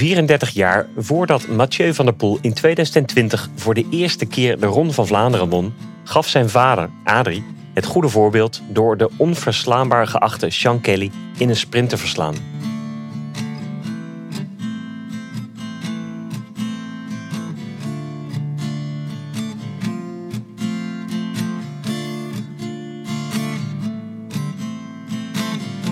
34 jaar voordat Mathieu van der Poel in 2020 voor de eerste keer de Ronde van Vlaanderen won, gaf zijn vader, Adrie, het goede voorbeeld door de onverslaanbaar geachte Sean Kelly in een sprint te verslaan.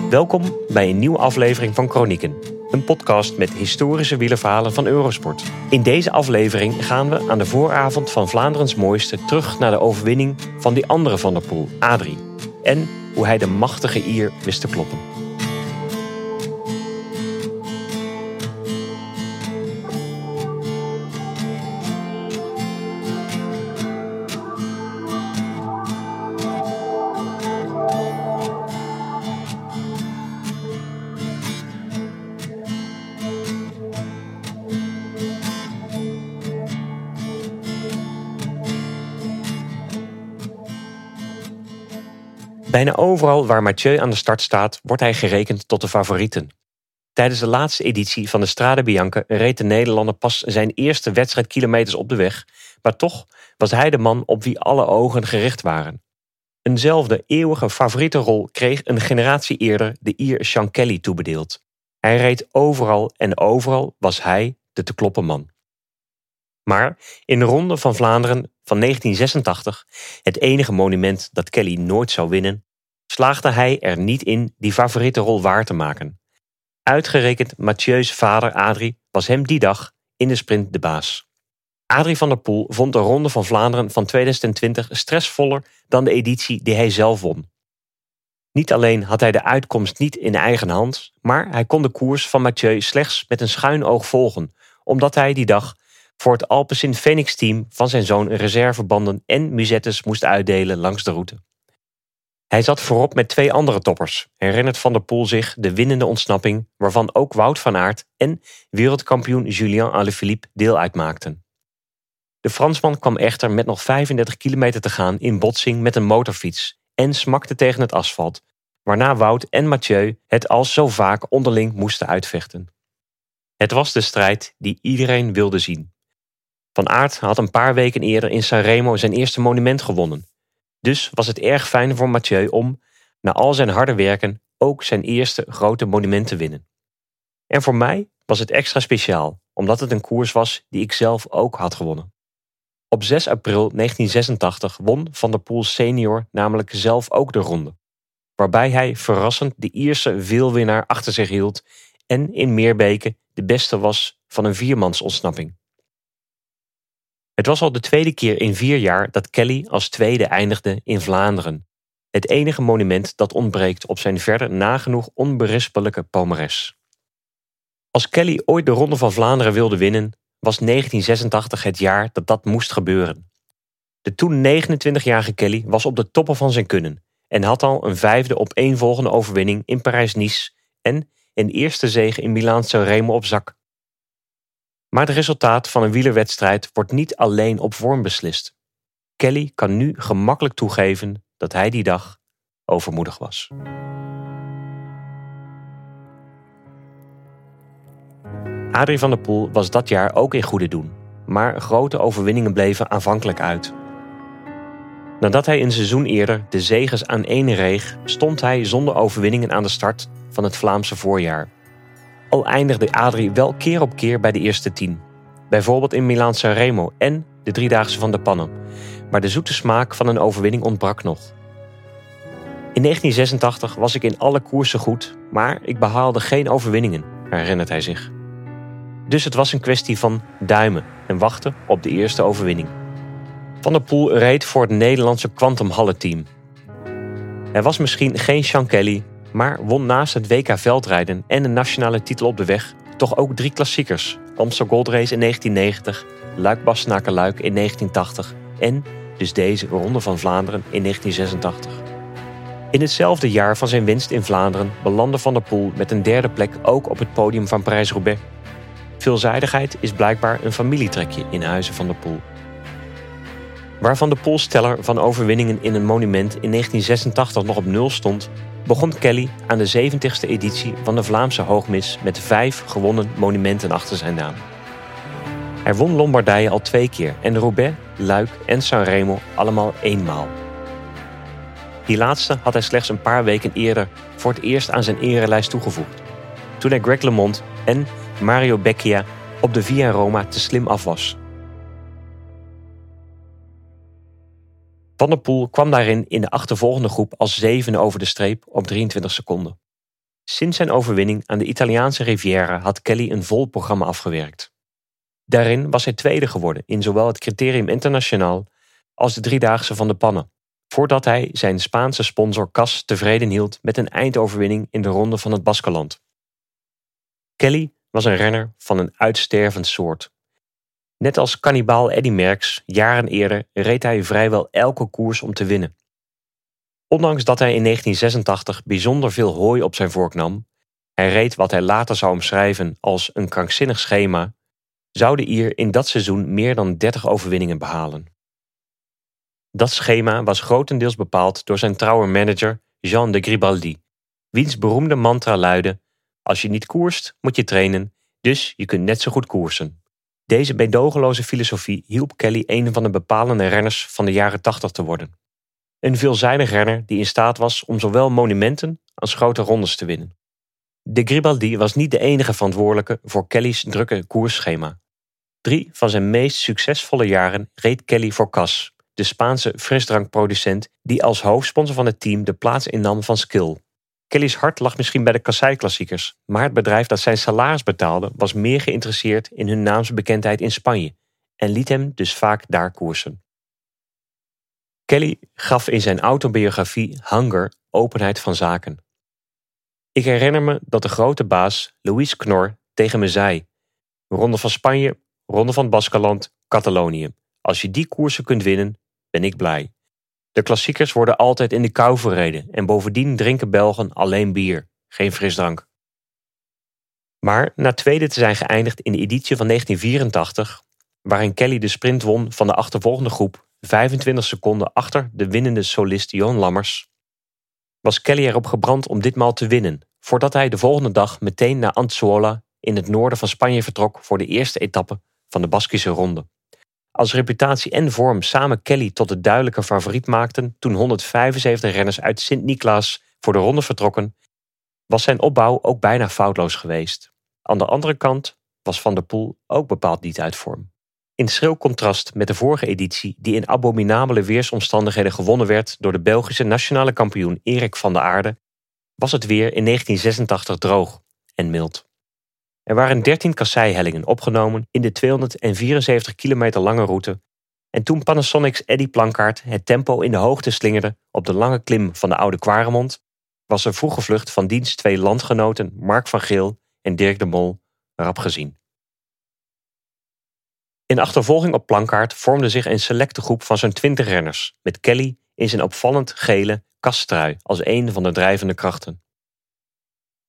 Welkom bij een nieuwe aflevering van Chronieken, een podcast met historische wielerverhalen van Eurosport. In deze aflevering gaan we aan de vooravond van Vlaanderens mooiste terug naar de overwinning van die andere van der Poel, Adrie, en hoe hij de machtige Ier wist te kloppen. Bijna overal waar Mathieu aan de start staat, wordt hij gerekend tot de favorieten. Tijdens de laatste editie van de Strade Bianca reed de Nederlander pas zijn eerste wedstrijdkilometers op de weg, maar toch was hij de man op wie alle ogen gericht waren. Eenzelfde eeuwige favoriete rol kreeg een generatie eerder de Ier Sean Kelly toebedeeld. Hij reed overal en overal was hij de te kloppen man. Maar in de Ronde van Vlaanderen van 1986, het enige monument dat Kelly nooit zou winnen, slaagde hij er niet in die favoriete rol waar te maken. Uitgerekend Mathieu's vader Adrie was hem die dag in de sprint de baas. Adrie van der Poel vond de Ronde van Vlaanderen van 2020 stressvoller dan de editie die hij zelf won. Niet alleen had hij de uitkomst niet in eigen hand, maar hij kon de koers van Mathieu slechts met een schuin oog volgen, omdat hij die dag voor het Alpecin Phoenix team van zijn zoon reservebanden en musettes moest uitdelen langs de route. Hij zat voorop met twee andere toppers, herinnert Van der Poel zich de winnende ontsnapping waarvan ook Wout van Aert en wereldkampioen Julien Alaphilippe deel uitmaakten. De Fransman kwam echter met nog 35 kilometer te gaan in botsing met een motorfiets en smakte tegen het asfalt, waarna Wout en Mathieu het als zo vaak onderling moesten uitvechten. Het was de strijd die iedereen wilde zien. Van Aert had een paar weken eerder in Sanremo zijn eerste monument gewonnen. Dus was het erg fijn voor Mathieu om, na al zijn harde werken, ook zijn eerste grote monument te winnen. En voor mij was het extra speciaal, omdat het een koers was die ik zelf ook had gewonnen. Op 6 april 1986 won Van der Poel senior namelijk zelf ook de ronde, waarbij hij verrassend de Ierse veelwinnaar achter zich hield en in Meerbeke de beste was van een viermans ontsnapping. Het was al de tweede keer in vier jaar dat Kelly als tweede eindigde in Vlaanderen. Het enige monument dat ontbreekt op zijn verder nagenoeg onberispelijke palmares. Als Kelly ooit de Ronde van Vlaanderen wilde winnen, was 1986 het jaar dat dat moest gebeuren. De toen 29-jarige Kelly was op de toppen van zijn kunnen en had al een vijfde opeenvolgende overwinning in Parijs-Nice en een eerste zege in Milaan-San Remo op zak. Maar het resultaat van een wielerwedstrijd wordt niet alleen op vorm beslist. Kelly kan nu gemakkelijk toegeven dat hij die dag overmoedig was. Adrie van der Poel was dat jaar ook in goede doen, maar grote overwinningen bleven aanvankelijk uit. Nadat hij een seizoen eerder de zegens aan één reeg, stond hij zonder overwinningen aan de start van het Vlaamse voorjaar. Al eindigde Adrie wel keer op keer bij de eerste tien. Bijvoorbeeld in Milaan Sanremo en de Driedaagse van de Pannen. Maar de zoete smaak van een overwinning ontbrak nog. In 1986 was ik in alle koersen goed, maar ik behaalde geen overwinningen, herinnert hij zich. Dus het was een kwestie van duimen en wachten op de eerste overwinning. Van der Poel reed voor het Nederlandse Quantum Halle team. Hij was misschien geen Sean Kelly, maar won naast het WK veldrijden en de nationale titel op de weg toch ook drie klassiekers. Amstel Gold Race in 1990, Luik Bastenaken Luik in 1980 en dus deze Ronde van Vlaanderen in 1986. In hetzelfde jaar van zijn winst in Vlaanderen belandde Van der Poel met een derde plek ook op het podium van Parijs-Roubaix. Veelzijdigheid is blijkbaar een familietrekje in Huizen van der Poel. Waarvan de polsteller van overwinningen in een monument in 1986 nog op nul stond, begon Kelly aan de 70ste editie van de Vlaamse Hoogmis met vijf gewonnen monumenten achter zijn naam. Hij won Lombardije al twee keer en Roubaix, Luik en Sanremo allemaal eenmaal. Die laatste had hij slechts een paar weken eerder voor het eerst aan zijn erelijst toegevoegd. Toen hij Greg LeMond en Mario Becchia op de Via Roma te slim af was. Van der Poel kwam daarin in de achtervolgende groep als zevende over de streep op 23 seconden. Sinds zijn overwinning aan de Italiaanse Riviera had Kelly een vol programma afgewerkt. Daarin was hij tweede geworden in zowel het Criterium Internationaal als de driedaagse van de Pannen, voordat hij zijn Spaanse sponsor Cas tevreden hield met een eindoverwinning in de ronde van het Baskeland. Kelly was een renner van een uitstervend soort. Net als kannibaal Eddy Merckx jaren eerder reed hij vrijwel elke koers om te winnen. Ondanks dat hij in 1986 bijzonder veel hooi op zijn vork nam, hij reed wat hij later zou omschrijven als een krankzinnig schema, zou de Ier in dat seizoen meer dan 30 overwinningen behalen. Dat schema was grotendeels bepaald door zijn trouwe manager Jean de Gribaldi, wiens beroemde mantra luidde: Als je niet koerst, moet je trainen, dus je kunt net zo goed koersen. Deze meedogenloze filosofie hielp Kelly een van de bepalende renners van de jaren 80 te worden. Een veelzijdig renner die in staat was om zowel monumenten als grote rondes te winnen. De Gribaldi was niet de enige verantwoordelijke voor Kelly's drukke koersschema. Drie van zijn meest succesvolle jaren reed Kelly voor Cas, de Spaanse frisdrankproducent die als hoofdsponsor van het team de plaats innam van Skill. Kelly's hart lag misschien bij de kasseiklassiekers, maar het bedrijf dat zijn salaris betaalde was meer geïnteresseerd in hun naamsbekendheid in Spanje en liet hem dus vaak daar koersen. Kelly gaf in zijn autobiografie Hunger openheid van zaken. Ik herinner me dat de grote baas, Louis Knor, tegen me zei: Ronde van Spanje, Ronde van Baskeland, Catalonië. Als je die koersen kunt winnen, ben ik blij. De klassiekers worden altijd in de kou verreden en bovendien drinken Belgen alleen bier, geen frisdrank. Maar na tweede te zijn geëindigd in de editie van 1984, waarin Kelly de sprint won van de achtervolgende groep 25 seconden achter de winnende solist Johan Lammers, was Kelly erop gebrand om ditmaal te winnen, voordat hij de volgende dag meteen naar Antzuola in het noorden van Spanje vertrok voor de eerste etappe van de Baskische Ronde. Als reputatie en vorm samen Kelly tot de duidelijke favoriet maakten toen 175 renners uit Sint-Niklaas voor de ronde vertrokken, was zijn opbouw ook bijna foutloos geweest. Aan de andere kant was Van der Poel ook bepaald niet uit vorm. In schril contrast met de vorige editie, die in abominabele weersomstandigheden gewonnen werd door de Belgische nationale kampioen Erik van der Aarde, was het weer in 1986 droog en mild. Er waren 13 kasseihellingen opgenomen in de 274 kilometer lange route. En toen Panasonic's Eddy Plankaart het tempo in de hoogte slingerde op de lange klim van de Oude Kwaremond, was er vroege vlucht van diens twee landgenoten Mark van Geel en Dirk de Mol rap gezien. In achtervolging op Plankaart vormde zich een selecte groep van zo'n 20 renners, met Kelly in zijn opvallend gele kasttrui als een van de drijvende krachten.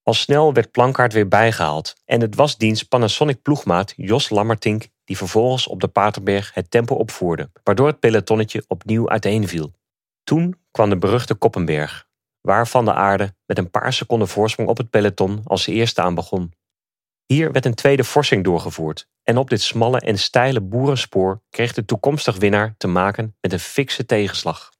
Al snel werd Plankaart weer bijgehaald en het was diens Panasonic ploegmaat Jos Lammertink die vervolgens op de Paterberg het tempo opvoerde, waardoor het pelotonnetje opnieuw uiteenviel. Toen kwam de beruchte Koppenberg, waar Van de Aarde met een paar seconden voorsprong op het peloton als eerste aan begon. Hier werd een tweede forsing doorgevoerd en op dit smalle en steile boerenspoor kreeg de toekomstig winnaar te maken met een fikse tegenslag.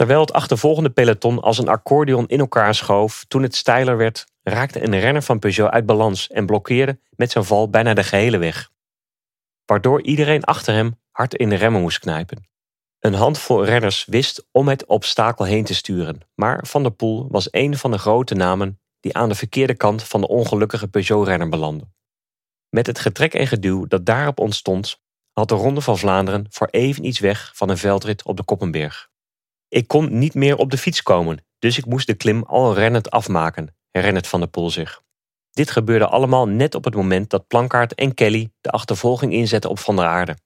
Terwijl het achtervolgende peloton als een accordeon in elkaar schoof toen het steiler werd, raakte een renner van Peugeot uit balans en blokkeerde met zijn val bijna de gehele weg. Waardoor iedereen achter hem hard in de remmen moest knijpen. Een handvol renners wist om het obstakel heen te sturen, maar Van der Poel was een van de grote namen die aan de verkeerde kant van de ongelukkige Peugeot-renner belandde. Met het getrek en geduw dat daarop ontstond, had de Ronde van Vlaanderen voor even iets weg van een veldrit op de Koppenberg. Ik kon niet meer op de fiets komen, dus ik moest de klim al rennend afmaken, herinnert Van der Poel zich. Dit gebeurde allemaal net op het moment dat Plankaart en Kelly de achtervolging inzetten op Van der Aarde.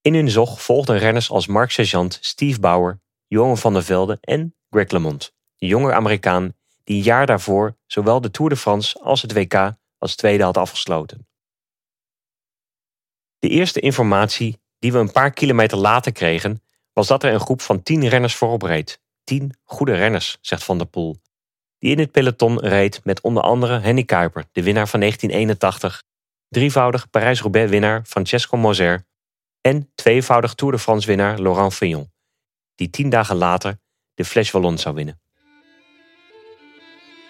In hun zog volgden renners als Mark Sergeant, Steve Bauer, Johan van der Velde en Greg LeMond, de jonge Amerikaan die een jaar daarvoor zowel de Tour de France als het WK als tweede had afgesloten. De eerste informatie die we een paar kilometer later kregen, was dat er een groep van tien renners voorop reed. Tien goede renners, zegt Van der Poel. Die in het peloton reed met onder andere Henny Kuiper, de winnaar van 1981, drievoudig Parijs-Roubaix-winnaar Francesco Moser en tweevoudig Tour de France-winnaar Laurent Fignon, die tien dagen later de Flèche Wallonne zou winnen.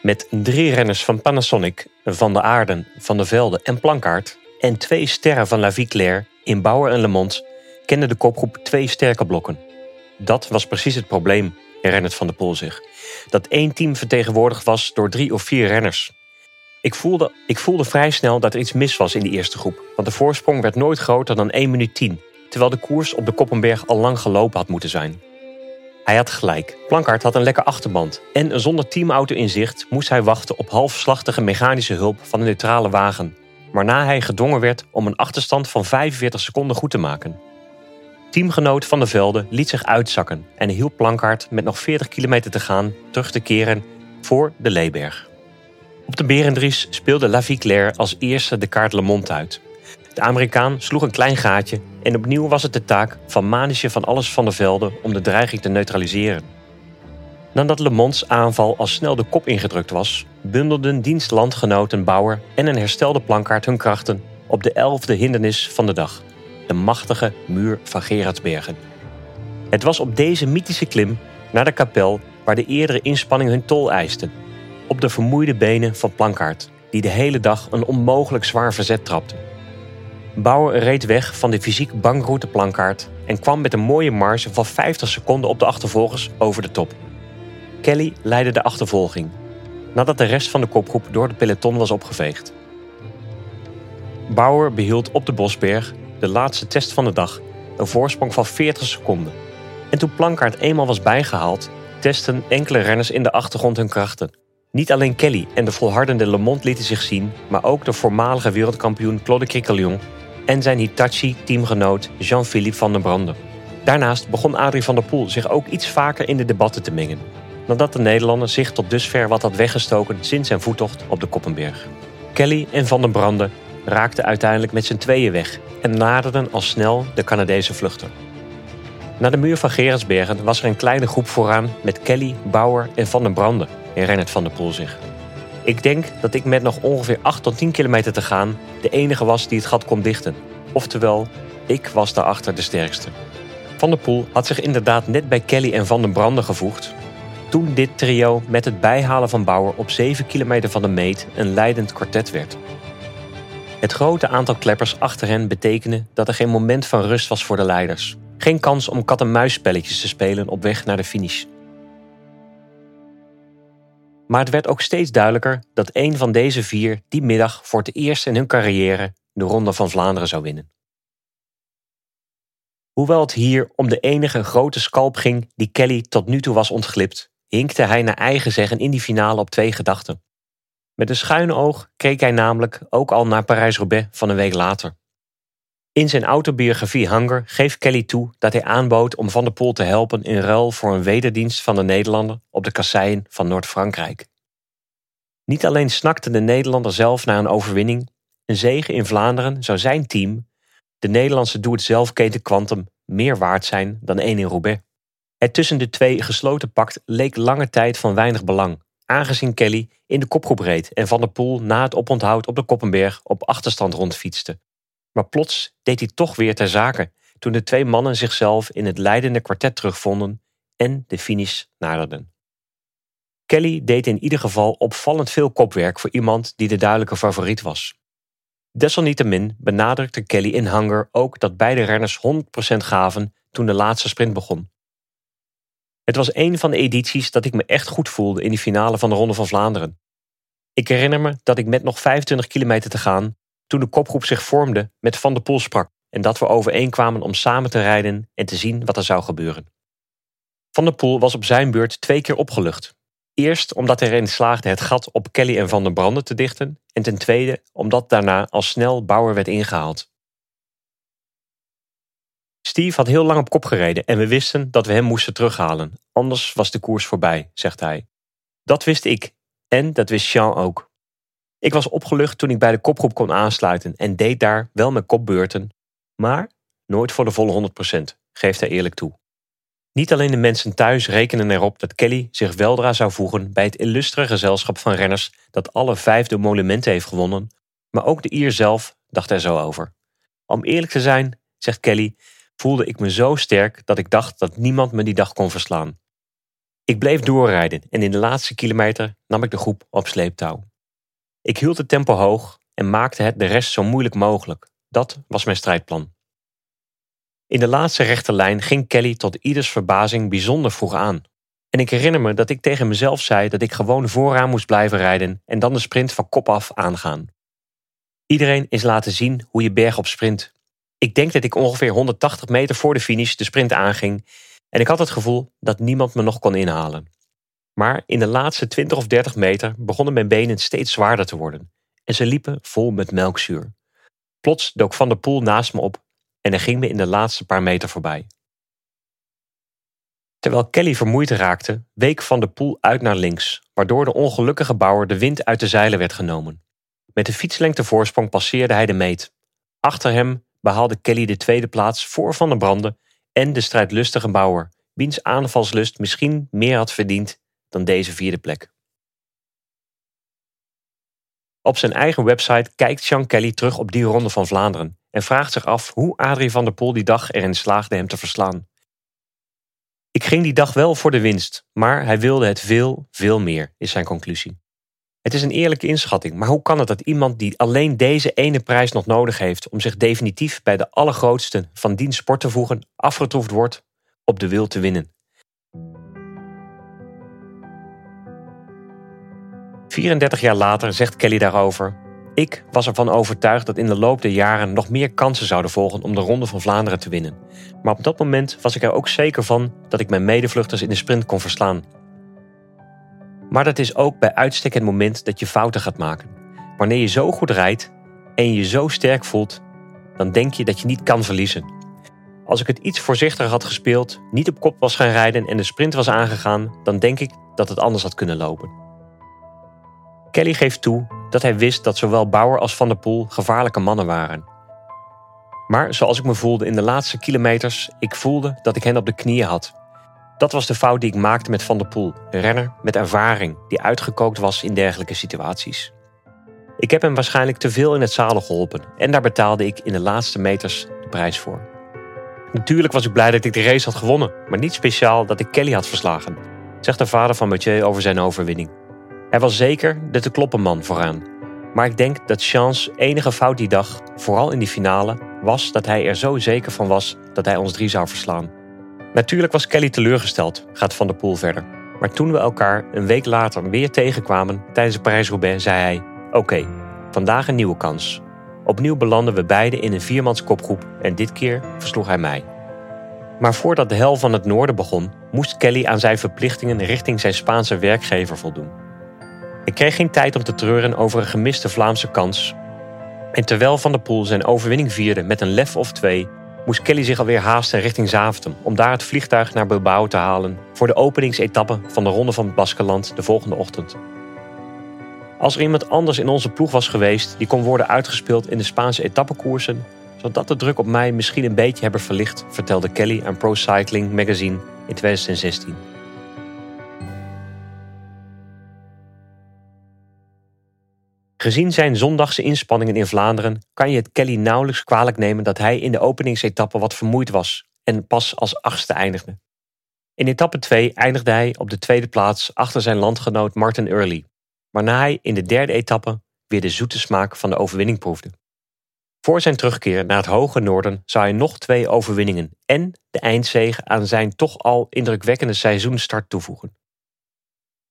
Met drie renners van Panasonic, Van der Aarden, Van der Velde en Plankaart en twee sterren van La Vie Claire in Bauer en Le Mans kende de kopgroep twee sterke blokken. Dat was precies het probleem, herinnert Van der Poel zich. Dat één team vertegenwoordigd was door drie of vier renners. Ik voelde, ik voelde vrij snel dat er iets mis was in die eerste groep, want de voorsprong werd nooit groter dan 1 minuut 10, terwijl de koers op de Koppenberg al lang gelopen had moeten zijn. Hij had gelijk. Plankaart had een lekker achterband. En zonder teamauto in zicht moest hij wachten op halfslachtige mechanische hulp van een neutrale wagen. Waarna hij gedwongen werd om een achterstand van 45 seconden goed te maken. Teamgenoot Van der Velde liet zich uitzakken en hielp Plankaart met nog 40 kilometer te gaan terug te keren voor de Leeberg. Op de Berendries speelde La Claire als eerste de kaart Le Monde uit. De Amerikaan sloeg een klein gaatje en opnieuw was het de taak van Manisje van alles van der Velde om de dreiging te neutraliseren. Nadat Le Monds aanval al snel de kop ingedrukt was, bundelden dienstlandgenoten Bauer en een herstelde plankaart hun krachten op de elfde hindernis van de dag, de machtige muur van Gerardsbergen. Het was op deze mythische klim naar de kapel waar de eerdere inspanning hun tol eiste, op de vermoeide benen van Plankaart, die de hele dag een onmogelijk zwaar verzet trapte. Bauer reed weg van de fysiek bankroute plankaart en kwam met een mooie marge van 50 seconden op de achtervolgers over de top. Kelly leidde de achtervolging, nadat de rest van de kopgroep door de peloton was opgeveegd. Bauer behield op de Bosberg, de laatste test van de dag, een voorsprong van 40 seconden. En toen Plankaart eenmaal was bijgehaald, testen enkele renners in de achtergrond hun krachten. Niet alleen Kelly en de volhardende Le Monde lieten zich zien, maar ook de voormalige wereldkampioen Claude Criquelion en zijn Hitachi-teamgenoot Jean-Philippe van der Brande. Daarnaast begon Adrie van der Poel zich ook iets vaker in de debatten te mengen, nadat de Nederlander zich tot dusver wat had weggestoken sinds zijn voettocht op de Koppenberg. Kelly en Van der Brande raakten uiteindelijk met z'n tweeën weg en naderden al snel de Canadese vluchter. Na de muur van Gerardsbergen was er een kleine groep vooraan met Kelly, Bauer en Van der Brande, herinnert Van der Poel zich. Ik denk dat ik met nog ongeveer 8 tot 10 kilometer te gaan de enige was die het gat kon dichten. Oftewel, ik was daarachter de sterkste. Van der Poel had zich inderdaad net bij Kelly en Van den Branden gevoegd. Toen dit trio met het bijhalen van Bauer op 7 kilometer van de meet een leidend kwartet werd. Het grote aantal kleppers achter hen betekende dat er geen moment van rust was voor de leiders. Geen kans om kat-en-muisspelletjes te spelen op weg naar de finish. Maar het werd ook steeds duidelijker dat een van deze vier die middag voor het eerst in hun carrière de Ronde van Vlaanderen zou winnen. Hoewel het hier om de enige grote scalp ging die Kelly tot nu toe was ontglipt, hinkte hij naar eigen zeggen in die finale op twee gedachten. Met een schuine oog keek hij namelijk ook al naar Parijs-Roubaix van een week later. In zijn autobiografie Hunger geeft Kelly toe dat hij aanbood om Van der Poel te helpen in ruil voor een wederdienst van de Nederlander op de kasseien van Noord-Frankrijk. Niet alleen snakte de Nederlander zelf naar een overwinning, een zege in Vlaanderen zou zijn team, de Nederlandse doe-het-zelf keten Quantum, meer waard zijn dan één in Roubaix. Het tussen de twee gesloten pact leek lange tijd van weinig belang, aangezien Kelly in de kopgroep reed en Van der Poel na het oponthoud op de Koppenberg op achterstand rondfietste maar plots deed hij toch weer ter zake toen de twee mannen zichzelf in het leidende kwartet terugvonden en de finish naderden. Kelly deed in ieder geval opvallend veel kopwerk voor iemand die de duidelijke favoriet was. Desalniettemin benadrukte Kelly in Hunger ook dat beide renners 100% gaven toen de laatste sprint begon. Het was een van de edities dat ik me echt goed voelde in die finale van de Ronde van Vlaanderen. Ik herinner me dat ik met nog 25 kilometer te gaan toen de kopgroep zich vormde met Van der Poel sprak en dat we overeenkwamen om samen te rijden en te zien wat er zou gebeuren. Van der Poel was op zijn beurt twee keer opgelucht. Eerst omdat hij erin slaagde het gat op Kelly en Van der Branden te dichten en ten tweede omdat daarna al snel Bauer werd ingehaald. Steve had heel lang op kop gereden en we wisten dat we hem moesten terughalen, anders was de koers voorbij, zegt hij. Dat wist ik en dat wist Jean ook. Ik was opgelucht toen ik bij de kopgroep kon aansluiten en deed daar wel mijn kopbeurten. Maar nooit voor de volle 100%, geeft hij eerlijk toe. Niet alleen de mensen thuis rekenen erop dat Kelly zich weldra zou voegen bij het illustere gezelschap van renners dat alle vijf de monumenten heeft gewonnen, maar ook de Ier zelf dacht er zo over. Om eerlijk te zijn, zegt Kelly, voelde ik me zo sterk dat ik dacht dat niemand me die dag kon verslaan. Ik bleef doorrijden en in de laatste kilometer nam ik de groep op sleeptouw. Ik hield het tempo hoog en maakte het de rest zo moeilijk mogelijk. Dat was mijn strijdplan. In de laatste rechte lijn ging Kelly tot ieders verbazing bijzonder vroeg aan. En ik herinner me dat ik tegen mezelf zei dat ik gewoon vooraan moest blijven rijden en dan de sprint van kop af aangaan. Iedereen is laten zien hoe je bergop sprint. Ik denk dat ik ongeveer 180 meter voor de finish de sprint aanging en ik had het gevoel dat niemand me nog kon inhalen. Maar in de laatste 20 of 30 meter begonnen mijn benen steeds zwaarder te worden en ze liepen vol met melkzuur. Plots dook Van der Poel naast me op en hij ging me in de laatste paar meter voorbij. Terwijl Kelly vermoeid raakte, week Van der Poel uit naar links, waardoor de ongelukkige bouwer de wind uit de zeilen werd genomen. Met de fietslengte voorsprong passeerde hij de meet. Achter hem behaalde Kelly de tweede plaats voor Van der Branden en de strijdlustige bouwer, wiens aanvalslust misschien meer had verdiend dan deze vierde plek. Op zijn eigen website kijkt Jean Kelly terug op die ronde van Vlaanderen en vraagt zich af hoe Adrie van der Poel die dag erin slaagde hem te verslaan. Ik ging die dag wel voor de winst, maar hij wilde het veel, veel meer, is zijn conclusie. Het is een eerlijke inschatting, maar hoe kan het dat iemand die alleen deze ene prijs nog nodig heeft om zich definitief bij de allergrootste van die sport te voegen, afgetroefd wordt op de wil te winnen? 34 jaar later zegt Kelly daarover: Ik was ervan overtuigd dat in de loop der jaren nog meer kansen zouden volgen om de Ronde van Vlaanderen te winnen. Maar op dat moment was ik er ook zeker van dat ik mijn medevluchters in de sprint kon verslaan. Maar dat is ook bij uitstek het moment dat je fouten gaat maken. Wanneer je zo goed rijdt en je zo sterk voelt, dan denk je dat je niet kan verliezen. Als ik het iets voorzichtiger had gespeeld, niet op kop was gaan rijden en de sprint was aangegaan, dan denk ik dat het anders had kunnen lopen. Kelly geeft toe dat hij wist dat zowel Bauer als Van der Poel gevaarlijke mannen waren. Maar zoals ik me voelde in de laatste kilometers, ik voelde dat ik hen op de knieën had. Dat was de fout die ik maakte met Van der Poel, een renner met ervaring die uitgekookt was in dergelijke situaties. Ik heb hem waarschijnlijk te veel in het zadel geholpen en daar betaalde ik in de laatste meters de prijs voor. Natuurlijk was ik blij dat ik de race had gewonnen, maar niet speciaal dat ik Kelly had verslagen, zegt de vader van Mathieu over zijn overwinning. Hij was zeker de te kloppen man vooraan. Maar ik denk dat Chance enige fout die dag, vooral in die finale, was dat hij er zo zeker van was dat hij ons drie zou verslaan. Natuurlijk was Kelly teleurgesteld, gaat Van der Poel verder. Maar toen we elkaar een week later weer tegenkwamen tijdens de Parijs-Roubaix, zei hij: Oké, vandaag een nieuwe kans. Opnieuw belanden we beiden in een viermans kopgroep en dit keer versloeg hij mij. Maar voordat de hel van het noorden begon, moest Kelly aan zijn verplichtingen richting zijn Spaanse werkgever voldoen. Ik kreeg geen tijd om te treuren over een gemiste Vlaamse kans. En terwijl Van der Poel zijn overwinning vierde met een lef of twee, moest Kelly zich alweer haasten richting Zaventem om daar het vliegtuig naar Bilbao te halen voor de openingsetappe van de Ronde van het Baskeland de volgende ochtend. Als er iemand anders in onze ploeg was geweest die kon worden uitgespeeld in de Spaanse etappekoersen, zou dat de druk op mij misschien een beetje hebben verlicht, vertelde Kelly aan Pro Cycling Magazine in 2016. Gezien zijn zondagse inspanningen in Vlaanderen kan je het Kelly nauwelijks kwalijk nemen dat hij in de openingsetappe wat vermoeid was en pas als achtste eindigde. In etappe 2 eindigde hij op de tweede plaats achter zijn landgenoot Martin Early, waarna hij in de derde etappe weer de zoete smaak van de overwinning proefde. Voor zijn terugkeer naar het hoge noorden zou hij nog twee overwinningen en de eindzege aan zijn toch al indrukwekkende seizoenstart toevoegen.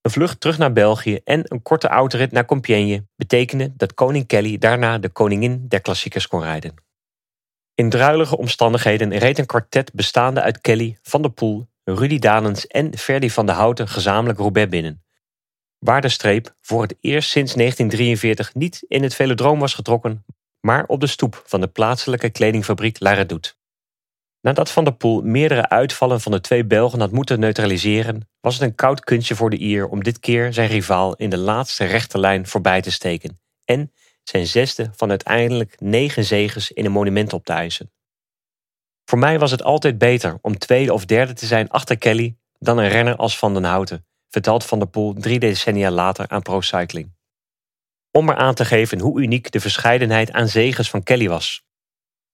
Een vlucht terug naar België en een korte autorit naar Compiègne betekenden dat koning Kelly daarna de koningin der klassiekers kon rijden. In druilige omstandigheden reed een kwartet bestaande uit Kelly, Van der Poel, Rudy Danens en Ferdy van de Houten gezamenlijk Roubaix binnen. Waar de streep voor het eerst sinds 1943 niet in het velodroom was getrokken, maar op de stoep van de plaatselijke kledingfabriek La Redoute. Nadat Van der Poel meerdere uitvallen van de twee Belgen had moeten neutraliseren, was het een koud kunstje voor de Ier om dit keer zijn rivaal in de laatste rechte lijn voorbij te steken en zijn zesde van uiteindelijk negen zegens in een monument op te eisen. Voor mij was het altijd beter om tweede of derde te zijn achter Kelly dan een renner als Van den Houten, vertelt Van der Poel drie decennia later aan Pro Cycling. Om maar aan te geven hoe uniek de verscheidenheid aan zegens van Kelly was.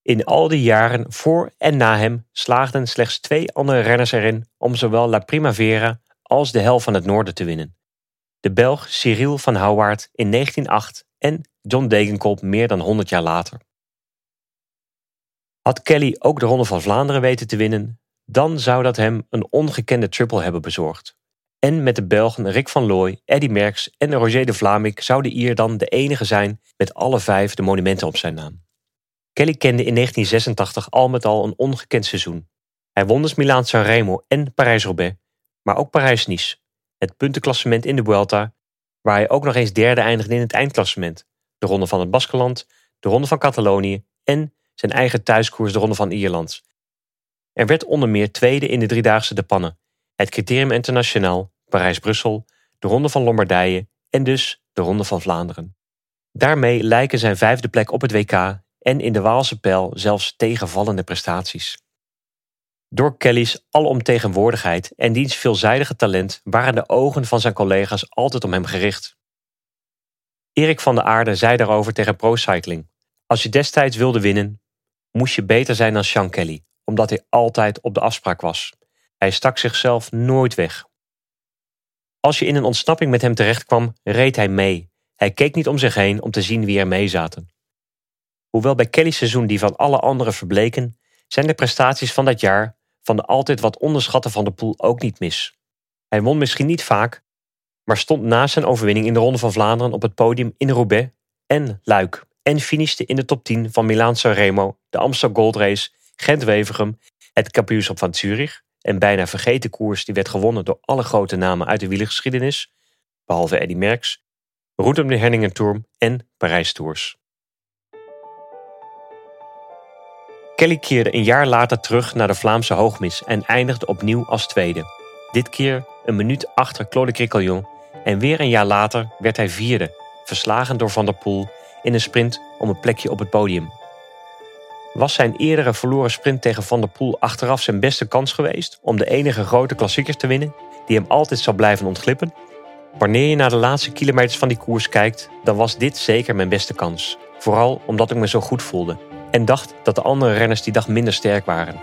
In al die jaren voor en na hem slaagden slechts twee andere renners erin om zowel La Primavera als de Hel van het Noorden te winnen. De Belg Cyril van Houwaard in 1908 en John Degenkolb meer dan 100 jaar later. Had Kelly ook de Ronde van Vlaanderen weten te winnen, dan zou dat hem een ongekende triple hebben bezorgd. En met de Belgen Rick van Looy, Eddy Merckx en Roger de Vlaming zou de Ier dan de enige zijn met alle vijf de monumenten op zijn naam. Kelly kende in 1986 al met al een ongekend seizoen. Hij won dus Milaan Sanremo en Parijs-Roubaix, maar ook Parijs-Nice, het puntenklassement in de Vuelta, waar hij ook nog eens derde eindigde in het eindklassement, de Ronde van het Baskeland, de Ronde van Catalonië en zijn eigen thuiskoers de Ronde van Ierland. Er werd onder meer tweede in de driedaagse de Pannen, het Criterium Internationaal, Parijs-Brussel, de Ronde van Lombardije en dus de Ronde van Vlaanderen. Daarmee lijken zijn vijfde plek op het WK en in de Waalse pijl zelfs tegenvallende prestaties. Door Kelly's alomtegenwoordigheid en diens veelzijdige talent waren de ogen van zijn collega's altijd om hem gericht. Erik van der Aarde zei daarover tegen Pro Cycling: Als je destijds wilde winnen, moest je beter zijn dan Sean Kelly, omdat hij altijd op de afspraak was. Hij stak zichzelf nooit weg. Als je in een ontsnapping met hem terechtkwam, reed hij mee. Hij keek niet om zich heen om te zien wie er mee zaten. Hoewel bij Kelly's seizoen die van alle anderen verbleken, zijn de prestaties van dat jaar van de altijd wat onderschatten van de pool ook niet mis. Hij won misschien niet vaak, maar stond na zijn overwinning in de Ronde van Vlaanderen op het podium in Roubaix en Luik en finishte in de top 10 van Milaan-San Remo, de Amsterdam Gold Race, Gent-Wevergem, het Kampioenschap van Zurich, en bijna vergeten koers die werd gewonnen door alle grote namen uit de wielergeschiedenis, behalve Eddy Merckx, Roetem de Herningen Tour en Parijs Tours. Kelly keerde een jaar later terug naar de Vlaamse hoogmis en eindigde opnieuw als tweede. Dit keer een minuut achter Claude Criquelion en weer een jaar later werd hij vierde, verslagen door Van der Poel in een sprint om een plekje op het podium. Was zijn eerdere verloren sprint tegen Van der Poel achteraf zijn beste kans geweest om de enige grote klassiekers te winnen die hem altijd zal blijven ontglippen? Wanneer je naar de laatste kilometers van die koers kijkt, dan was dit zeker mijn beste kans. Vooral omdat ik me zo goed voelde en dacht dat de andere renners die dag minder sterk waren.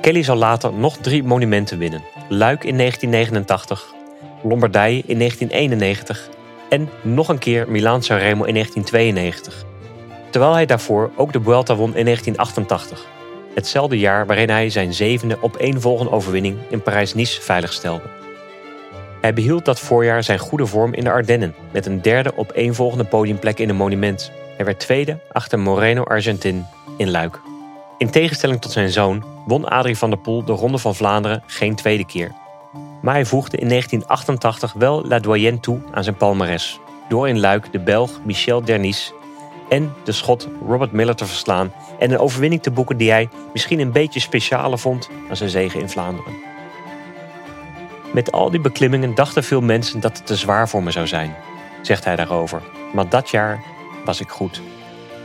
Kelly zal later nog drie monumenten winnen: Luik in 1989, Lombardije in 1991 en nog een keer Milaan-San Remo in 1992 terwijl hij daarvoor ook de Vuelta won in 1988. Hetzelfde jaar waarin hij zijn zevende opeenvolgende overwinning in Parijs-Nice veiligstelde. Hij behield dat voorjaar zijn goede vorm in de Ardennen met een derde opeenvolgende podiumplek in een monument. Hij werd tweede achter Moreno Argentin in Luik. In tegenstelling tot zijn zoon won Adrie van der Poel de Ronde van Vlaanderen geen tweede keer. Maar hij voegde in 1988 wel La Doyenne toe aan zijn palmares, door in Luik de Belg Michel Dernis en de schot Robert Miller te verslaan en een overwinning te boeken die hij misschien een beetje specialer vond dan zijn zegen in Vlaanderen. Met al die beklimmingen dachten veel mensen dat het te zwaar voor me zou zijn, zegt hij daarover. Maar dat jaar was ik goed.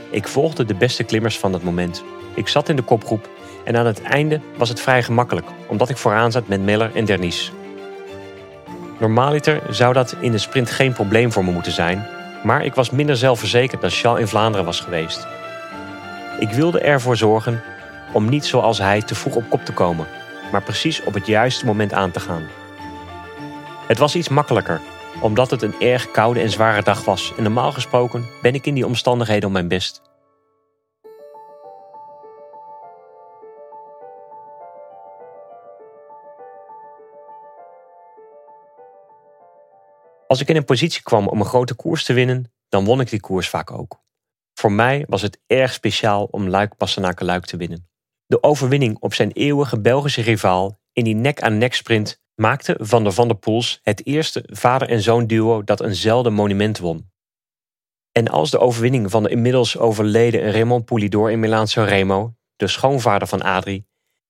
Ik volgde de beste klimmers van dat moment. Ik zat in de kopgroep en aan het einde was het vrij gemakkelijk, omdat ik vooraan zat met Miller en Dernis. Normaaliter zou dat in de sprint geen probleem voor me moeten zijn, maar ik was minder zelfverzekerd dan Charles in Vlaanderen was geweest. Ik wilde ervoor zorgen om niet zoals hij te vroeg op kop te komen, maar precies op het juiste moment aan te gaan. Het was iets makkelijker, omdat het een erg koude en zware dag was en normaal gesproken ben ik in die omstandigheden op mijn best. Als ik in een positie kwam om een grote koers te winnen, dan won ik die koers vaak ook. Voor mij was het erg speciaal om Luik Bastenaken Luik te winnen. De overwinning op zijn eeuwige Belgische rivaal in die nek-aan-nek sprint maakte Van der Van der Poels het eerste vader- en zoon duo dat een zelden monument won. En als de overwinning van de inmiddels overleden Raymond Poulidor in Milaan-San Remo, de schoonvader van Adrie,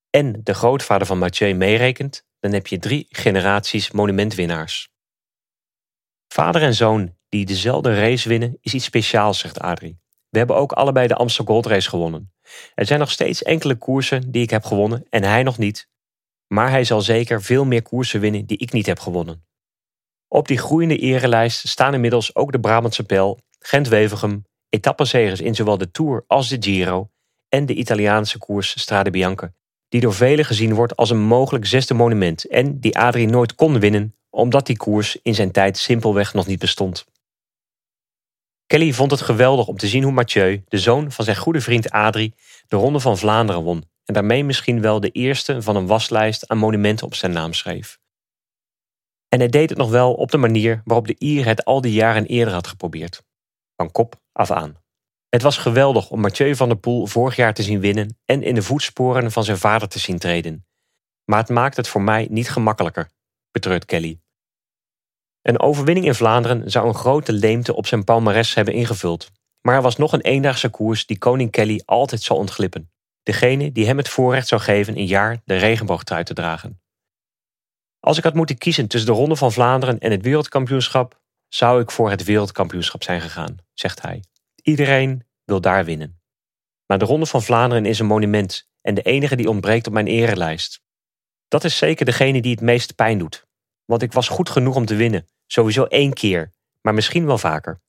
en de grootvader van Mathieu meerekent, dan heb je drie generaties monumentwinnaars. Vader en zoon die dezelfde race winnen is iets speciaals, zegt Adrie. We hebben ook allebei de Amsterdam Gold Race gewonnen. Er zijn nog steeds enkele koersen die ik heb gewonnen en hij nog niet. Maar hij zal zeker veel meer koersen winnen die ik niet heb gewonnen. Op die groeiende erelijst staan inmiddels ook de Brabantse Pel, Gent-Wevelgem, etappenzegers in zowel de Tour als de Giro en de Italiaanse koers Strade Bianche, die door velen gezien wordt als een mogelijk zesde monument en die Adrie nooit kon winnen omdat die koers in zijn tijd simpelweg nog niet bestond. Kelly vond het geweldig om te zien hoe Mathieu, de zoon van zijn goede vriend Adrie, de Ronde van Vlaanderen won en daarmee misschien wel de eerste van een waslijst aan monumenten op zijn naam schreef. En hij deed het nog wel op de manier waarop de Ier het al die jaren eerder had geprobeerd. Van kop af aan. Het was geweldig om Mathieu van der Poel vorig jaar te zien winnen en in de voetsporen van zijn vader te zien treden. Maar het maakt het voor mij niet gemakkelijker, betreurt Kelly. Een overwinning in Vlaanderen zou een grote leemte op zijn palmares hebben ingevuld. Maar er was nog een eendaagse koers die koning Kelly altijd zal ontglippen. Degene die hem het voorrecht zou geven een jaar de regenboogtrui te dragen. Als ik had moeten kiezen tussen de Ronde van Vlaanderen en het wereldkampioenschap, zou ik voor het wereldkampioenschap zijn gegaan, zegt hij. Iedereen wil daar winnen. Maar de Ronde van Vlaanderen is een monument en de enige die ontbreekt op mijn erelijst. Dat is zeker degene die het meest pijn doet. Want ik was goed genoeg om te winnen, sowieso één keer, maar misschien wel vaker.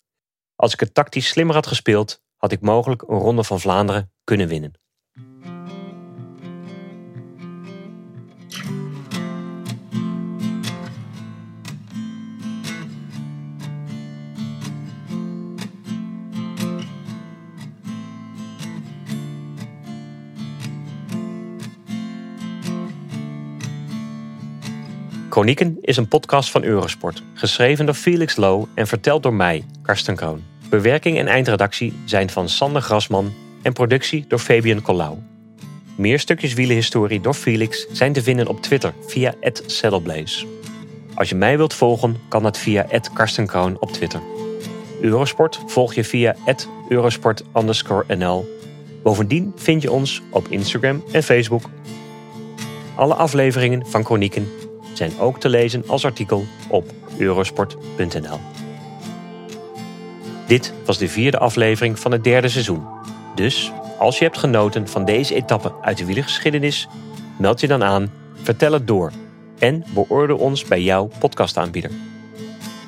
Als ik het tactisch slimmer had gespeeld, had ik mogelijk een Ronde van Vlaanderen kunnen winnen. Chronieken is een podcast van Eurosport, geschreven door Felix Low en verteld door mij, Karsten Kroon. Bewerking en eindredactie zijn van Sander Grasman en productie door Fabian Collau. Meer stukjes wielenhistorie door Felix zijn te vinden op Twitter via @saddleblaze. Als je mij wilt volgen, kan dat via @karstenkroon op Twitter. Eurosport volg je via @eurosport_nl. Bovendien vind je ons op Instagram en Facebook. Alle afleveringen van Chronieken zijn ook te lezen als artikel op eurosport.nl. Dit was de vierde aflevering van het derde seizoen. Dus als je hebt genoten van deze etappe uit de wielergeschiedenis, meld je dan aan, vertel het door en beoordeel ons bij jouw podcastaanbieder.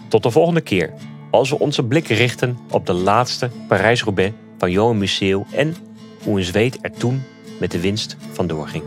Tot de volgende keer, als we onze blik richten op de laatste Parijs-Roubaix van Johan Museeuw en hoe een Zweed er toen met de winst vandoor ging.